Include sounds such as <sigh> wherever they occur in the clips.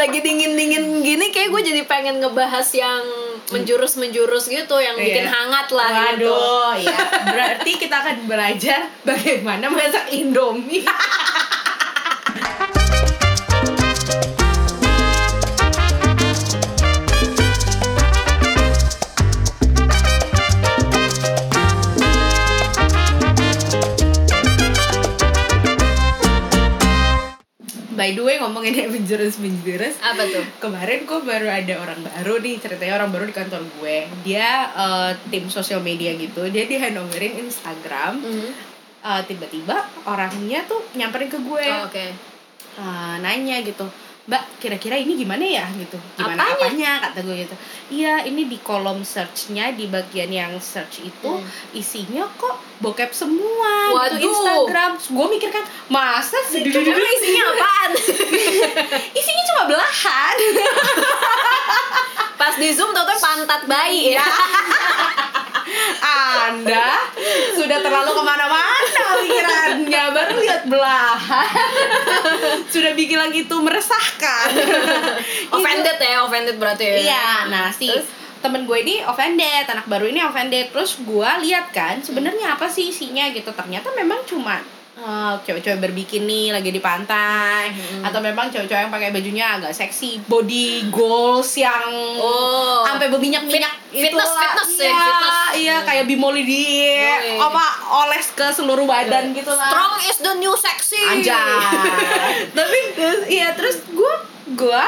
lagi dingin dingin gini kayak gue jadi pengen ngebahas yang menjurus menjurus gitu yang bikin Iya. hangat lah gitu Waduh, ya. Berarti kita akan belajar bagaimana masak Indomie. <laughs> By the way ngomongin <laughs> yang menjurus-menjurus apa tuh? Kemarin gue baru ada orang baru nih Ceritanya orang baru di kantor gue. Dia eh, tim sosial media gitu Dia di handoverin Instagram. Mhm. Eh, Tiba-tiba orangnya tuh nyamperin ke gue. Oh, oke. Eh, Nanya gitu Mbak kira-kira ini gimana ya gitu Gimana Apanya? apanya kata gue gitu Iya ini di kolom searchnya Di bagian yang search itu Hmm. Isinya kok bokep semua Waduh. gitu Instagram gue mikir kan Masa sih Emang isinya apaan? <laughs> Isinya cuma belahan Pas di zoom tau pantat bayi ya Anda sudah terlalu ke mana-mana pikirannya. Baru lihat belahan. Sudah bikin lagi itu meresahkan. Offended ya, offended berarti ya. Iya, nah si Terus? temen gue ini offended, anak baru ini offended. Terus gue lihat kan sebenarnya apa sih isinya gitu? Ternyata memang cuma eh, cewek-cewek berbikini lagi di pantai Hmm. atau memang cewek-cewek yang pakai bajunya agak seksi body goals yang Oh. sampai berminyak-minyak Fit- fitness, fitness ya, iya, fitness. iya kayak bimoli di Yoi. apa oles ke seluruh badan gitu lah Strong is the new sexy Anjay. <laughs> Tapi iya terus gue gue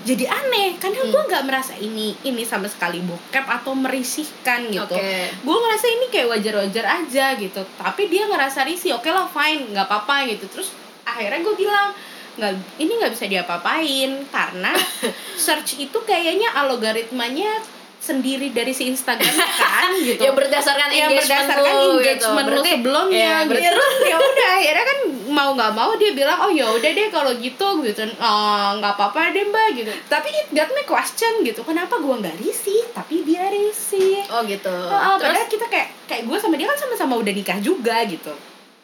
jadi aneh karena gue nggak merasa ini ini sama sekali bokep atau merisihkan gitu. Oke. Gue ngerasa ini kayak wajar-wajar aja gitu. Tapi dia ngerasa risih. Oke lah fine nggak apa-apa gitu. Terus akhirnya gue bilang nggak ini nggak bisa diapa-apain karena <laughs> search itu kayaknya algoritmanya sendiri dari si Instagramnya <laughs> kan? Gitu. Ya berdasarkan engagement berdasarkan lu, engagement gitu. lu Berarti- sebelumnya Iya, gitu. Terus ya udah akhirnya kan mau nggak mau dia bilang oh ya udah deh kalau gitu gitu. Oh nggak apa-apa deh mbak gitu. Tapi it got me question gitu kenapa gua nggak risih tapi dia risih? Oh gitu. Oh, Terus? padahal kita kayak kayak gue sama dia kan sama-sama udah nikah juga gitu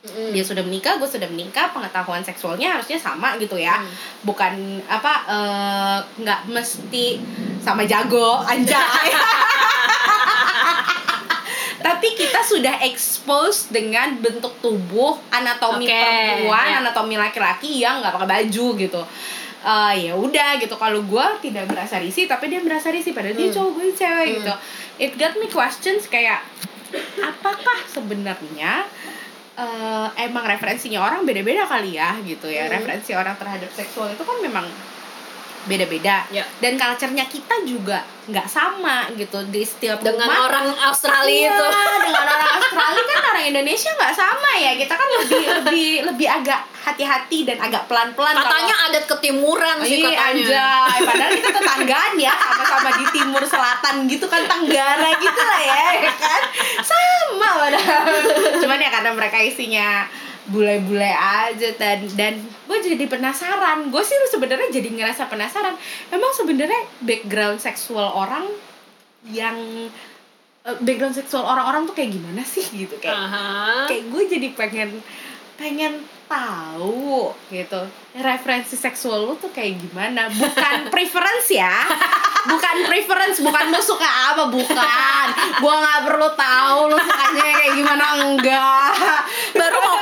Mm. dia sudah menikah gue sudah menikah pengetahuan seksualnya harusnya sama gitu ya Hmm. bukan apa eh, nggak mesti sama jago anjay <laughs> tapi kita sudah expose dengan bentuk tubuh anatomi Oke, perempuan ya. anatomi laki-laki yang nggak pakai baju gitu Eh, ya udah gitu kalau gue tidak merasa risih tapi dia merasa risih padahal dia Hmm. cowok gue cewek Hmm. gitu it got me questions kayak apakah sebenarnya eh, emang referensinya orang beda-beda kali ya gitu ya Hmm. referensi orang terhadap seksual itu kan memang beda-beda Ya. dan culture-nya kita juga nggak sama gitu di setiap Dengan rumah orang Australia Iya, itu dengan orang Australia kan orang Indonesia nggak sama ya kita kan lebih <laughs> lebih lebih agak hati-hati dan agak pelan-pelan Katanya kalau- adat ketimuran sih Iya, katanya anjay. Padahal kita tetanggaan ya, sama-sama di timur selatan gitu kan, tenggara gitu lah ya, ya kan? Sama padahal. Cuman ya karena mereka isinya bule-bule aja dan dan gue jadi penasaran. Gue sih sebenarnya jadi ngerasa penasaran. Emang sebenarnya background seksual orang yang eh, background seksual orang-orang tuh kayak gimana sih gitu? Kayak Aha. kayak gue jadi pengen pengen tahu gitu. Referensi seksual lu tuh kayak gimana? Bukan <laughs> preference ya. Bukan preference bukan lu suka apa? Bukan. Gue nggak perlu tahu lu sukanya kayak gimana enggak. Baru mau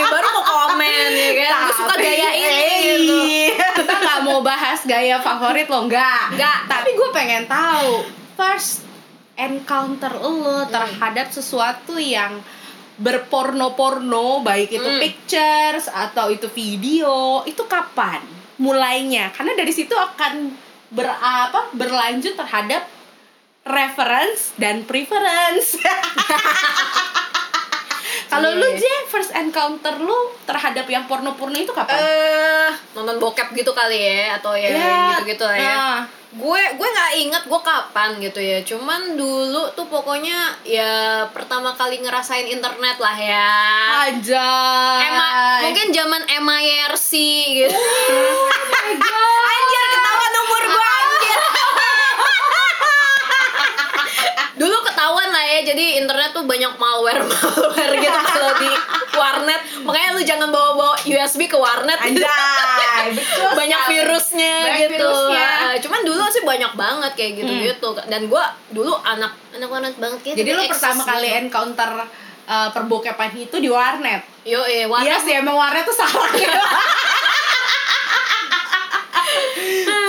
baru mau komen ya kan gue suka Tapi- gaya ini eh, gitu kita nggak mau bahas gaya favorit lo enggak Nggak. tapi gue pengen tahu first encounter lo Hmm. terhadap sesuatu yang berporno-porno baik itu Hmm. pictures atau itu video itu kapan mulainya karena dari situ akan ber apa berlanjut terhadap reference dan preference <laughs> kalau lu Iya. Je first encounter lu terhadap yang porno-porno itu kapan? eh nonton bokep gitu kali ya atau ya gitu-gitu lah ya. Nah. gue gue nggak inget gue kapan gitu ya. Cuman dulu tuh pokoknya ya pertama kali ngerasain internet lah ya. Aja Ema mungkin zaman MIRC gitu. Oh anjir ketahuan umur gue anjir dulu ketahuan lah ya jadi internet tuh banyak malware <laughs> malware gitu kalau di warnet. Makanya lu jangan bawa bawa USB ke warnet. Anjay <laughs> betul banyak sekali. virusnya Banyak gitu. virusnya. Ah, cuman dulu sih banyak banget kayak gitu gitu dan gue dulu anak anak banget banget kayak jadi lo pertama kali encounter uh, perbokepan itu di warnet? Yo eh Iya warnet sih emang warnet tuh sarangnya <laughs>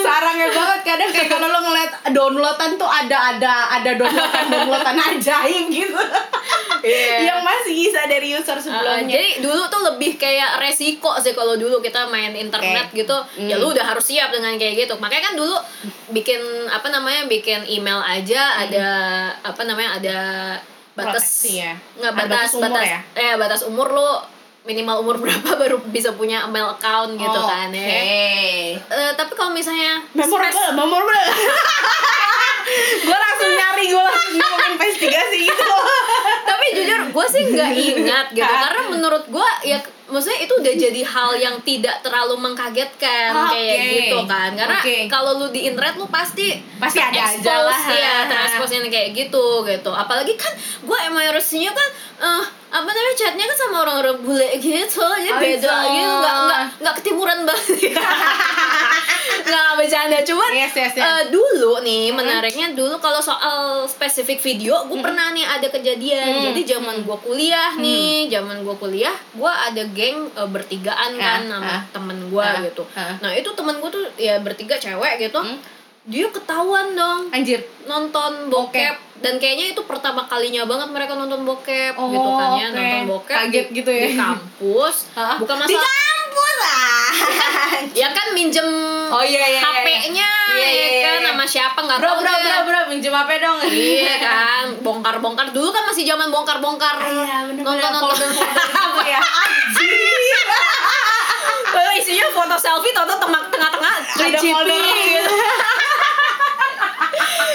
sarangnya banget kadang kayak kalau lo ngeliat downloadan tuh ada ada ada downloadan downloadan <laughs> ajaib gitu Iya. yang masih bisa dari user Uh, sebelumnya jadi dulu tuh lebih kayak resiko sih kalau dulu kita main internet Oke. gitu ya Hmm. lu udah harus siap dengan kayak gitu makanya kan dulu bikin apa namanya bikin email aja ada apa namanya ada batas. Proteksi ya? nggak Ada batas batas umur batas ya? eh batas umur lu minimal umur <laughs> berapa baru bisa punya email account gitu Oh, kan ya? Oke. Eh, tapi kalau misalnya memorable memorable. <laughs> Gue langsung nyari gue langsung investigasi gitu. <laughs> Tapi jujur gue sih nggak ingat gitu. Karena menurut gue ya maksudnya itu udah <laughs> jadi hal yang tidak terlalu mengkagetkan Oke. kayak gitu kan karena Oke. kalau lu di internet lu pasti Pasti ada aja lah. ya terekspos yang kayak gitu gitu apalagi kan gue emang harusnya kan eh apa namanya chatnya kan sama orang-orang bule gitu jadi Oh, beda itu. gitu nggak nggak nggak ketimuran banget <laughs> nggak bercanda cuman Yes, yes, yes. eh, dulu nih menariknya dulu kalau soal spesifik video gue pernah nih ada kejadian Hmm. jadi zaman gue kuliah nih zaman gue kuliah gue ada geng eh, bertigaan kan Ah, sama ah. temen gue Ah, gitu ah. nah itu temen gue tuh ya bertiga cewek gitu Hmm. dia ketahuan dong anjir nonton bokep dan kayaknya itu pertama kalinya banget mereka nonton bokep Oh, gitu kan ya oke. nonton bokep Kaget di, gitu ya. di kampus bukan di masalah kampus ah ya kan minjem Oh, iya, iya, iya. HP-nya Iya, iya, ya kan iya. sama siapa nggak tahu bro bro bro minjem apa dong. Iya kan, bongkar-bongkar. Dulu kan masih zaman bongkar-bongkar. Iya bener nonton nonton apa ya. Anjir. <laughs> Isinya foto selfie, tengah tengah-tengah Ada 3GP folder. gitu.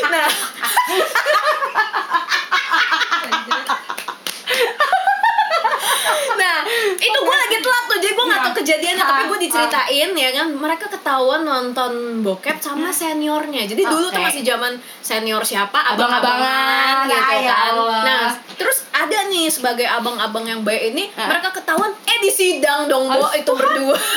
nah, nah itu gue lagi telat tuh jadi gue nggak tahu kejadiannya tapi diceritain ya kan? Mereka ketahuan nonton bokep sama seniornya. Jadi dulu tuh masih zaman senior siapa? Abang-abangan, abang-abangan gitu ya kan. Allah. nah terus ada nih sebagai abang-abang yang baik ini mereka ketahuan eh di sidang dong bo itu berdua. <laughs>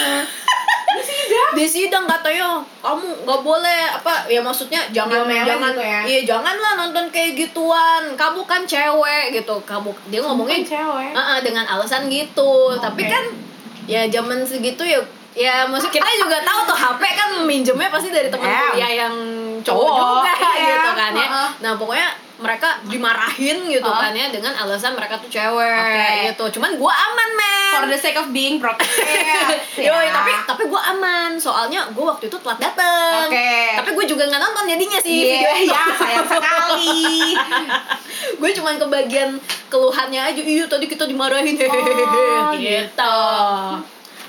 Di sidang? Katanya kamu nggak boleh apa ya maksudnya jangan Diomelin jangan gitu ya? iya janganlah nonton kayak gituan. Kamu kan cewek gitu. Kamu dia ngomongnya Bukan cewek. "Ah, ah," dengan alasan gitu. Tapi Oke. kan ya zaman segitu ya ya maksud kita juga tahu tuh HP kan minjemnya pasti dari teman Em. kuliah yang cowok Cowok, juga <laughs> iya. gitu kan ya. Nah pokoknya mereka dimarahin gitu Heeh. kan ya dengan alasan mereka tuh cewek Oke. gitu. Cuman gua aman men. For the sake of being protected <laughs> Yoi, ya. tapi tapi gue aman. Soalnya gue waktu itu telat dateng. Oke. tapi gue juga nggak nonton jadinya sih Iya, video itu. ya sayang sekali. <laughs> Gue cuman kebagian keluhannya aja. Iya tadi kita dimarahin. Oh, gitu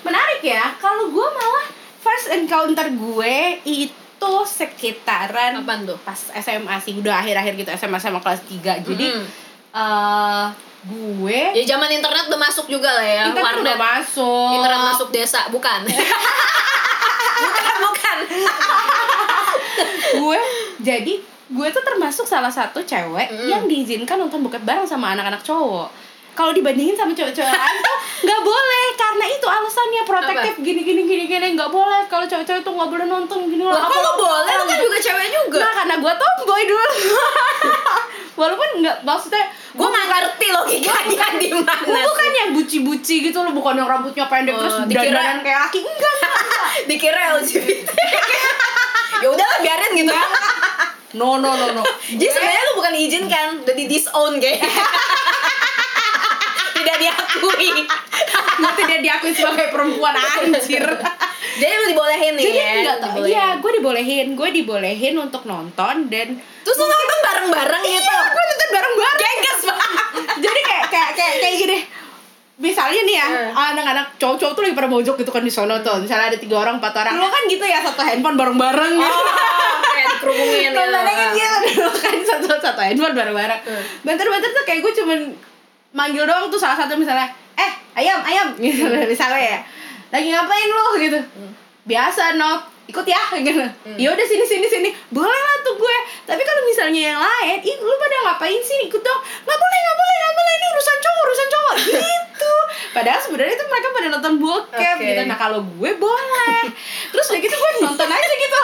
menarik ya kalau gue malah first encounter gue itu sekitaran Apaan tuh? pas SMA sih udah akhir-akhir gitu SMA sama kelas 3 jadi Mm. eh gue ya zaman internet udah masuk juga lah ya internet udah warnet masuk internet masuk desa bukan <laughs> bukan bukan gue jadi gue tuh termasuk salah satu cewek Mm. yang diizinkan nonton bokep bareng sama anak-anak cowok kalau dibandingin sama cewek-cewek lain tuh nggak boleh karena itu alasannya protektif gini gini gini gini nggak boleh. Kalau cewek-cewek tuh nggak boleh nonton gini Lah, kok lu boleh. lu kan juga cewek juga. Nah, karena gue tomboy dulu. <laughs> Walaupun nggak maksudnya gue nggak ngerti logikanya di mana gue bukan yang buci-buci gitu loh, bukan yang rambutnya pendek Oh, terus dikira- kayak laki. Enggak, <laughs> dikira LGBT <laughs> ya udahlah biarin gitu. No, no, no, no. Jadi sebenarnya lu bukan diizinkan, udah di disown kayak. Tidak diakui. Gue tidak diakui sebagai perempuan anjir. <laughs> Jadi lu dibolehin nih Jadi ya. enggak tau. dibolehin. Iya, gue dibolehin, gue dibolehin untuk nonton dan Terus lu nonton bareng-bareng gitu. Iya, gue nonton bareng-bareng. Gengges banget. <laughs> Jadi kayak kayak kayak kayak gini. Misalnya nih ya, Eh. anak-anak cowok-cowok tuh lagi pada mojok gitu kan di sono tuh. Misalnya ada tiga orang, empat orang. Lo kan gitu ya, satu handphone bareng-bareng <laughs> gitu. Oh, kayak dikerumungin gitu. Nontonnya kan gitu kan satu satu handphone bareng-bareng. Hmm. Banter-banter tuh kayak gue cuman manggil doang tuh salah satu misalnya, eh ayam ayam gitu <laughs> misalnya ya. Lagi ngapain lo gitu. Biasa not ikut ya <laughs> gitu. Ya udah sini sini sini. Boleh lah tuh gue. Tapi kalau misalnya yang lain, ih lu pada ngapain sih ikut dong? Nggak boleh nggak boleh nggak boleh ini urusan cowok urusan cowok <laughs> gitu. Gitu padahal sebenarnya itu mereka pada nonton bokep Oke. gitu nah kalau gue boleh terus udah gitu gue nonton aja gitu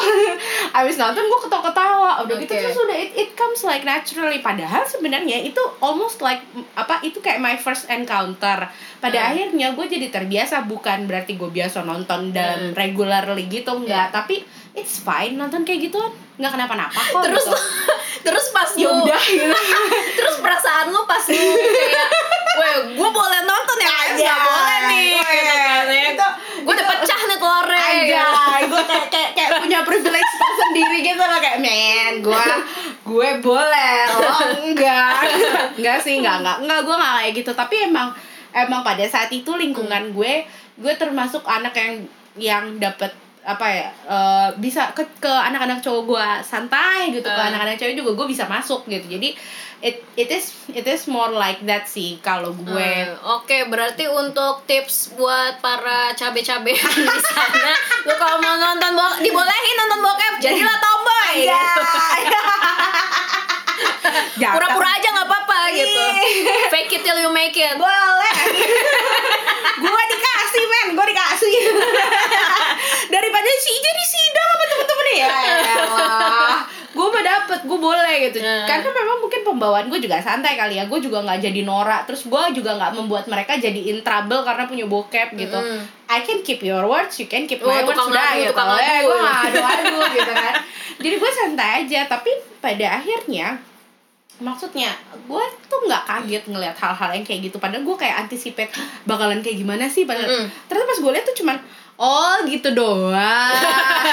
abis nonton gue ketawa-ketawa udah gitu Oke. terus udah it, it comes like naturally padahal sebenarnya itu almost like apa itu kayak my first encounter pada Hmm. akhirnya gue jadi terbiasa bukan berarti gue biasa nonton dalam Hmm. regularly gitu enggak Iya. tapi it's fine nonton kayak gitu nggak kenapa-napa kok <laughs> terus gitu. <laughs> terus pas ya lu udah gitu <laughs> terus perasaan lu pas lu kayak gue boleh nonton ya guys nggak boleh nih Weh, gitu kan. Ya itu gue udah pecah nih telurnya aja gitu. gue kayak, kayak kayak punya privilege tersendiri gitu loh kayak men gue gue boleh lo enggak. <laughs> Enggak sih enggak enggak. Enggak gue enggak kayak gitu. Tapi emang emang pada saat itu lingkungan gue gue termasuk anak yang yang dapat apa ya eh, bisa ke ke anak-anak cowok gue santai gitu ke Eh. anak-anak cewek juga gue bisa masuk gitu jadi it it is it is more like that sih kalau gue Hmm, Oke, berarti untuk tips buat para cabe-cabe <laughs> di sana, lu kalau mau nonton bo dibolehin nonton bokep, jadilah tomboy. Gitu. <laughs> Jangan. Pura-pura aja nggak apa-apa gitu. Iya. Fake it till you make it. boleh <laughs> gue dikasih men gue dikasih daripada si Ija di sidang sama temen-temen ya? Elah. Gue mah dapet gue boleh gitu. Hmm. karena memang mungkin pembawaan gue juga santai kali ya. Gue juga nggak jadi norak. Terus gue juga nggak membuat mereka jadi in trouble karena punya bokep gitu. Hmm. I can keep your words you can keep Oh, my words tukang sudah adu, gitu. tukang Eh, adu. gue nggak adu-adu <laughs> gitu kan. Jadi gue santai aja. Tapi pada akhirnya maksudnya gue tuh nggak kaget ngelihat hal-hal yang kayak gitu. Padahal gue kayak anticipate bakalan kayak gimana sih padahal Mm-mm. ternyata pas gue lihat tuh cuman oh gitu doang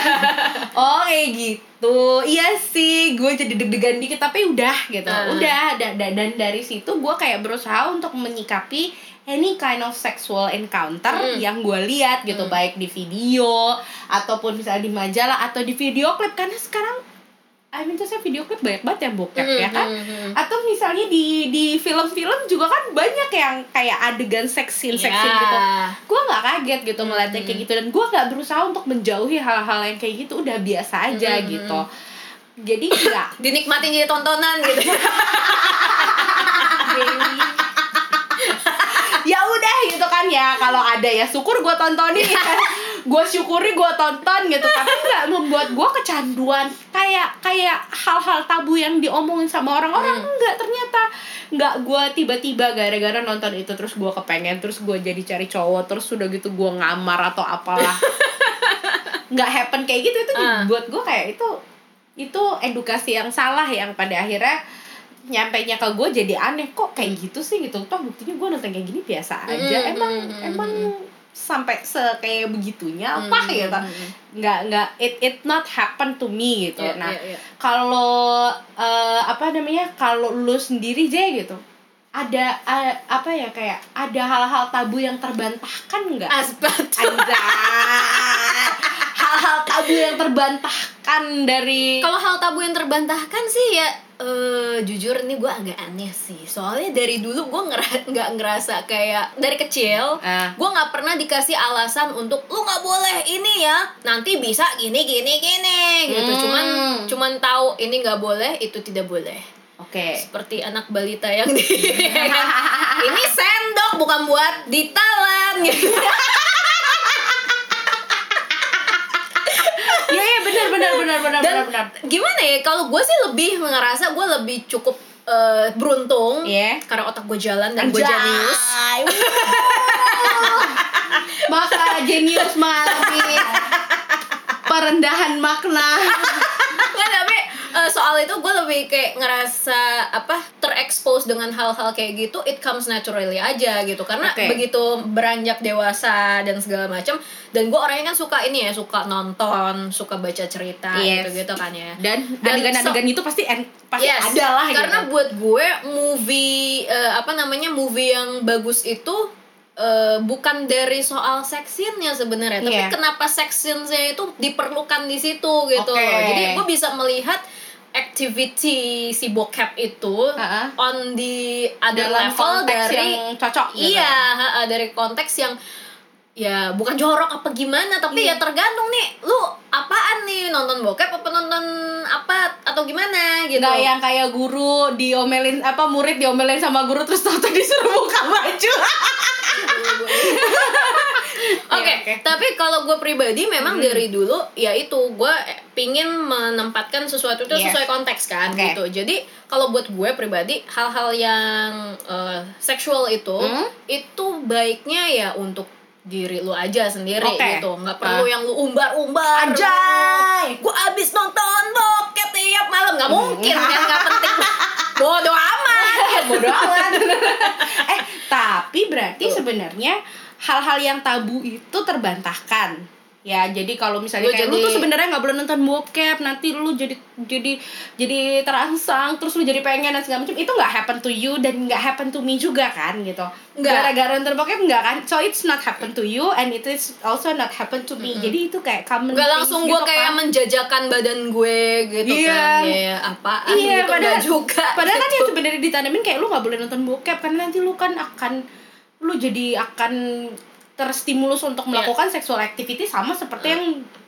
<laughs> oh kayak gitu iya sih gue jadi deg-degan dikit tapi udah gitu Ah. udah da- da- dan dari situ gue kayak berusaha untuk menyikapi any kind of sexual encounter Mm. yang gue lihat gitu Mm. baik di video ataupun misalnya di majalah atau di video klip karena sekarang I mean tuh saya video klip banyak banget yang bokep ya kan Hmm, hmm, hmm. atau misalnya di di film-film juga kan banyak yang kayak adegan sex scene sex scene Ya. gitu gue nggak kaget gitu melihatnya Hmm. kayak gitu dan gue nggak berusaha untuk menjauhi hal-hal yang kayak gitu udah biasa aja Hmm. gitu jadi nggak <laughs> Dinikmatin jadi tontonan gitu. <laughs> ya udah gitu kan ya kalau ada ya syukur gue tontonin ya <laughs> gue syukuri gue tonton gitu. Tapi nggak membuat gue kecanduan. Kayak kayak hal-hal tabu yang diomongin sama orang-orang. Hmm. enggak ternyata nggak gue tiba-tiba gara-gara nonton itu terus gue kepengen terus gue jadi cari cowok terus sudah gitu gue ngamar atau apalah. <laughs> Nggak happen kayak gitu. Itu Ah. buat gue kayak itu itu edukasi yang salah yang pada akhirnya nyampe nya ke gue jadi aneh. Kok kayak gitu sih gitu? Toh buktinya gue nonton kayak gini biasa aja. Mm, emang mm, mm, emang sampai se kayak begitunya apa Hmm, gitu hmm, hmm. nggak nggak it it not happen to me gitu Iya, nah iya, iya. kalau eh, apa namanya kalau lu sendiri Jay gitu ada eh, apa ya kayak ada hal-hal tabu yang terbantahkan nggak. Anjay. <laughs> hal-hal tabu yang terbantahkan dari Kalau hal tabu yang terbantahkan sih ya eh jujur ini gue agak aneh sih. Soalnya dari dulu gue ngera- nggak ngerasa kayak dari kecil Ah. gue nggak pernah dikasih alasan untuk lu nggak boleh ini ya nanti bisa gini gini gini gitu. Hmm. Cuman cuman tahu ini nggak boleh itu tidak boleh. oke Seperti anak balita yang di <laughs> ini sendok bukan buat ditelan gitu. <laughs> benar benar benar benar Dan benar benar. gimana ya kalau gue sih lebih ngerasa gue lebih cukup eh, beruntung Iya. karena otak gue jalan dan gue jenius. <laughs> Maka jenius mengalami perendahan makna. Nggak, tapi eh, soal itu gue lebih kayak ngerasa apa terekspos dengan hal-hal kayak gitu it comes naturally aja gitu karena Oke. begitu beranjak dewasa dan segala macam dan gue orangnya kan suka ini ya suka nonton suka baca cerita Yes. gitu gitu kan ya Dan Dan adegan-adegan itu pasti en- pasti Yes, ada lah karena gitu. buat gue movie eh, apa namanya movie yang bagus itu eh, bukan dari soal sex scene-nya sebenarnya, tapi Iya. kenapa sex scene-nya itu diperlukan di situ gitu. Loh. Jadi gue bisa melihat activity si bokep itu Ha-ha. on the other dalam level dari yang cocok gitu. iya ha-ha, dari konteks yang ya bukan jorok apa gimana tapi Iya. ya tergantung nih lu apaan nih nonton bokep apa nonton apa atau gimana gitu Nggak yang kayak guru diomelin apa murid diomelin sama guru terus tau disuruh buka baju. Oke, oke. tapi kalau gue pribadi memang Hmm. dari dulu ya itu gue pingin menempatkan sesuatu itu Yes. sesuai konteks kan Oke. gitu. Jadi kalau buat gue pribadi hal-hal yang eh, seksual itu Hmm? itu baiknya ya untuk diri lu aja sendiri Oke. gitu. nggak perlu Ah. yang lu umbar-umbar. Anjay! Gue abis nonton bokep tiap malam nggak Hmm. mungkin kan nggak penting. Bodoh amat. <laughs> bodoh amat eh tapi berarti sebenarnya hal-hal yang tabu itu terbantahkan ya jadi kalau misalnya Lu kayak lu jadi- tuh sebenarnya nggak boleh nonton bokep nanti lu jadi jadi jadi terangsang terus lu jadi pengen dan segala macam itu nggak happen to you dan nggak happen to me juga kan gitu Nggak. gara-gara nonton bokep nggak kan so it's not happen to you and it is also not happen to me jadi itu kayak common Gak things langsung gitu gue kayak kan. menjajakan badan gue gitu Iya. kan ya apaan iya, gitu padahal, Nggak juga padahal kan gitu. yang sebenarnya ditanamin kayak lu nggak boleh nonton bokep karena nanti lu kan akan lu jadi akan terstimulus untuk Iya. melakukan sexual activity sama seperti yang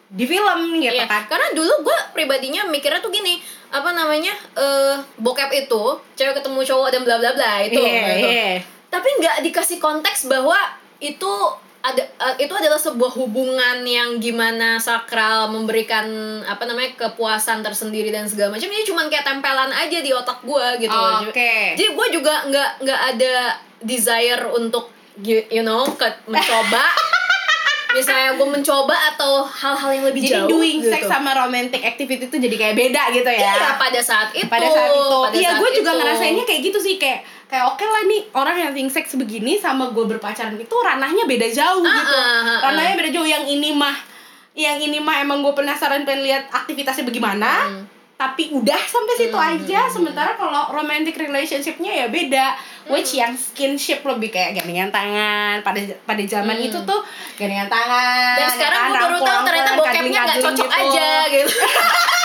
di film gitu Iya, kan karena dulu gue pribadinya mikirnya tuh gini apa namanya eh bokep itu cewek ketemu cowok dan bla bla bla itu Iya, gitu. iya. tapi nggak dikasih konteks bahwa itu ada eh, itu adalah sebuah hubungan yang gimana sakral memberikan apa namanya kepuasan tersendiri dan segala macam ini cuman kayak tempelan aja di otak gue gitu. Oke. jadi gue juga nggak nggak ada desire untuk you, you know ke, mencoba <laughs> misalnya gue mencoba atau hal-hal yang lebih jadi jauh doing gitu. sex sama romantic activity itu jadi kayak beda gitu ya Iya, pada saat itu pada saat itu pada iya gue juga itu. ngerasainnya kayak gitu sih kayak kayak oke lah nih orang yang having sex begini sama gue berpacaran itu ranahnya beda jauh Ah, gitu ah, ah. ranahnya beda jauh yang ini mah yang ini mah emang gue penasaran pengen lihat aktivitasnya bagaimana Hmm. Tapi udah sampai situ Hmm, aja sementara kalau romantic relationshipnya ya beda Hmm. which yang skinship lebih kayak gandengan tangan pada pada zaman Hmm. itu tuh gandengan tangan dan sekarang gue baru tahu ternyata bokepnya nggak cocok gitu. aja gitu <laughs>